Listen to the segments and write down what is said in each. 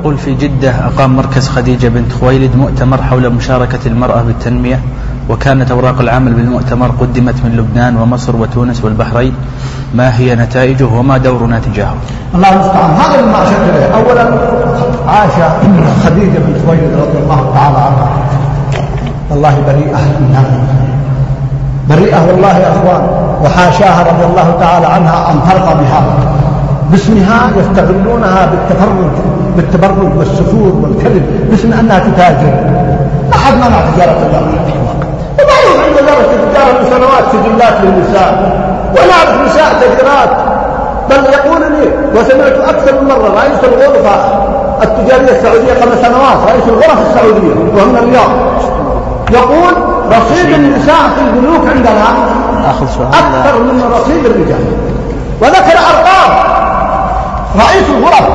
يقول في جدة أقام مركز خديجة بنت خويلد مؤتمر حول مشاركة المرأة بالتنمية وكانت أوراق العمل بالمؤتمر قدمت من لبنان ومصر وتونس والبحرين ما هي نتائجه وما دورنا تجاهه؟ الله المستعان. هذا ما أشرت أولا عاش خديجة بنت خويلد رضي الله تعالى عنها. والله بريئة. منها بريئة والله يا أخوان. وحاشاها رضي الله تعالى عنها أن ترقى بها. باسمها يستغلونها بالتبرج والسفور والكذب باسم أنها تتاجر. ما حد منع تجارة الله وما عند درجة التجارة من سنوات سجلات للنساء. ونعرف نساء تاجرات بل يقول لي وسمعت أكثر من مرة رئيس الغرفة التجارية السعودية قبل سنوات رئيس الغرف السعودية وهم الرياض يقول رصيد النساء في البنوك عندنا أكثر من رصيد الرجال. وذكر أرقام. رئيس الغرف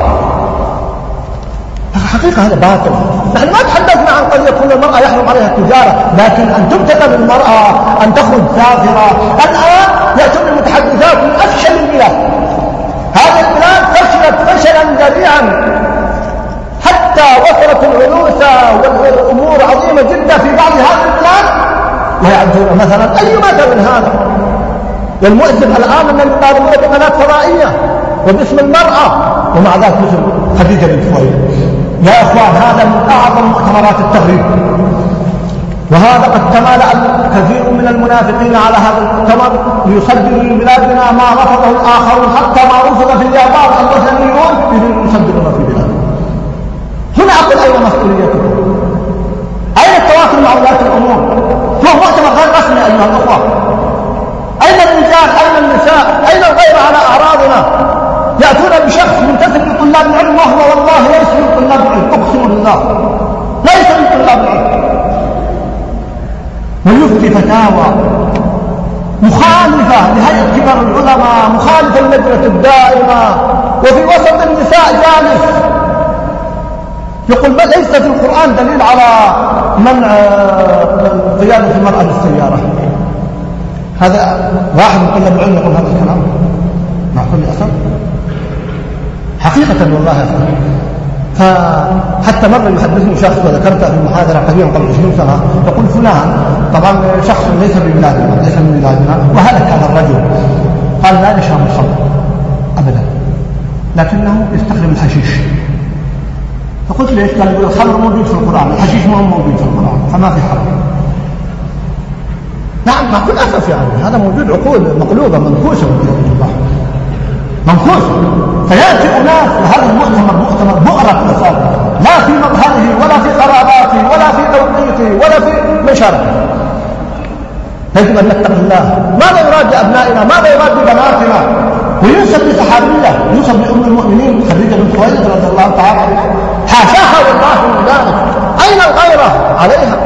الحقيقة هذا باطل. نحن ما تحدثنا عن قضية كل المرأة يحرم عليها التجارة لكن أن تبتدى بالمرأة أن تخرج سافرة الآن يأتون المتحدثات من أفشل البلاد. هذه البلاد فشلت فشلا ذريعا حتى وصلت العنوسة والأمور عظيمة جدا في بعض هذه البلاد. ويعدون مثلا أي مثل هذا. والمؤسف الآن أنهم يطالبون بقناة فضائية. وباسم المرأة ومع ذلك مثل خديجة بنت خويلد. يا إخوان هذا من أعظم مؤتمرات التغريب. وهذا قد تمالأ كثير من المنافقين على هذا المؤتمر ليصدروا لبلادنا ما رفضه الآخرون حتى ما رفض في اليابان الوثنيون يريدون يصدرون في بلادنا. هنا أقول أين مسؤوليتكم أين التواصل مع ولاة الأمور هو مؤتمر غير رسمي أيها الأخوة أين الرجال أين النساء أين الغير على أعراضنا يأتون بشخص لطلاب العلم وهو والله ليس من طلاب العلم أقسم بالله. ليس من طلاب العلم. ويفتي فتاوى. مخالفة لهيئة كبار العلماء مخالفة للجنة الدائمة. وفي وسط النساء جالس. يقول ما ليس في القرآن دليل على منع قيادة المرأة بالسيارة هذا واحد من طلاب العلم يقول هذا الكلام. معقول يا أسف حقيقة والله. فحتى مرة يحدثني شخص وذكرته في محاضرة قريبا قبل 20 سنة يقول فلان طبعا شخص ليس من بلادنا ليس من بلادنا وهلك هذا الرجل. قال لا يشرب الخمر أبدا لكنه يستخدم الحشيش. فقلت ليش؟ قال الخمر موجود في القرآن الحشيش ما هو موجود في القرآن فما في حرام نعم مع كل أسف يعني هذا موجود عقول مقلوبة منكوسة والعياذ الله منفوس فيأتي أناس لهذا المؤتمر مؤتمر بؤرة فساد لا في مظهره ولا في قراباته ولا في توقيته ولا في مشاركه يجب أن نتقي الله. ماذا يراد بأبنائنا ماذا يراد ببناتنا؟ وينسب لصحابية ينسب لأم المؤمنين. خديجة بنت خويلد رضي الله تعالى عنها. حاشاها والله من ذلك. أين الغيرة؟ عليها.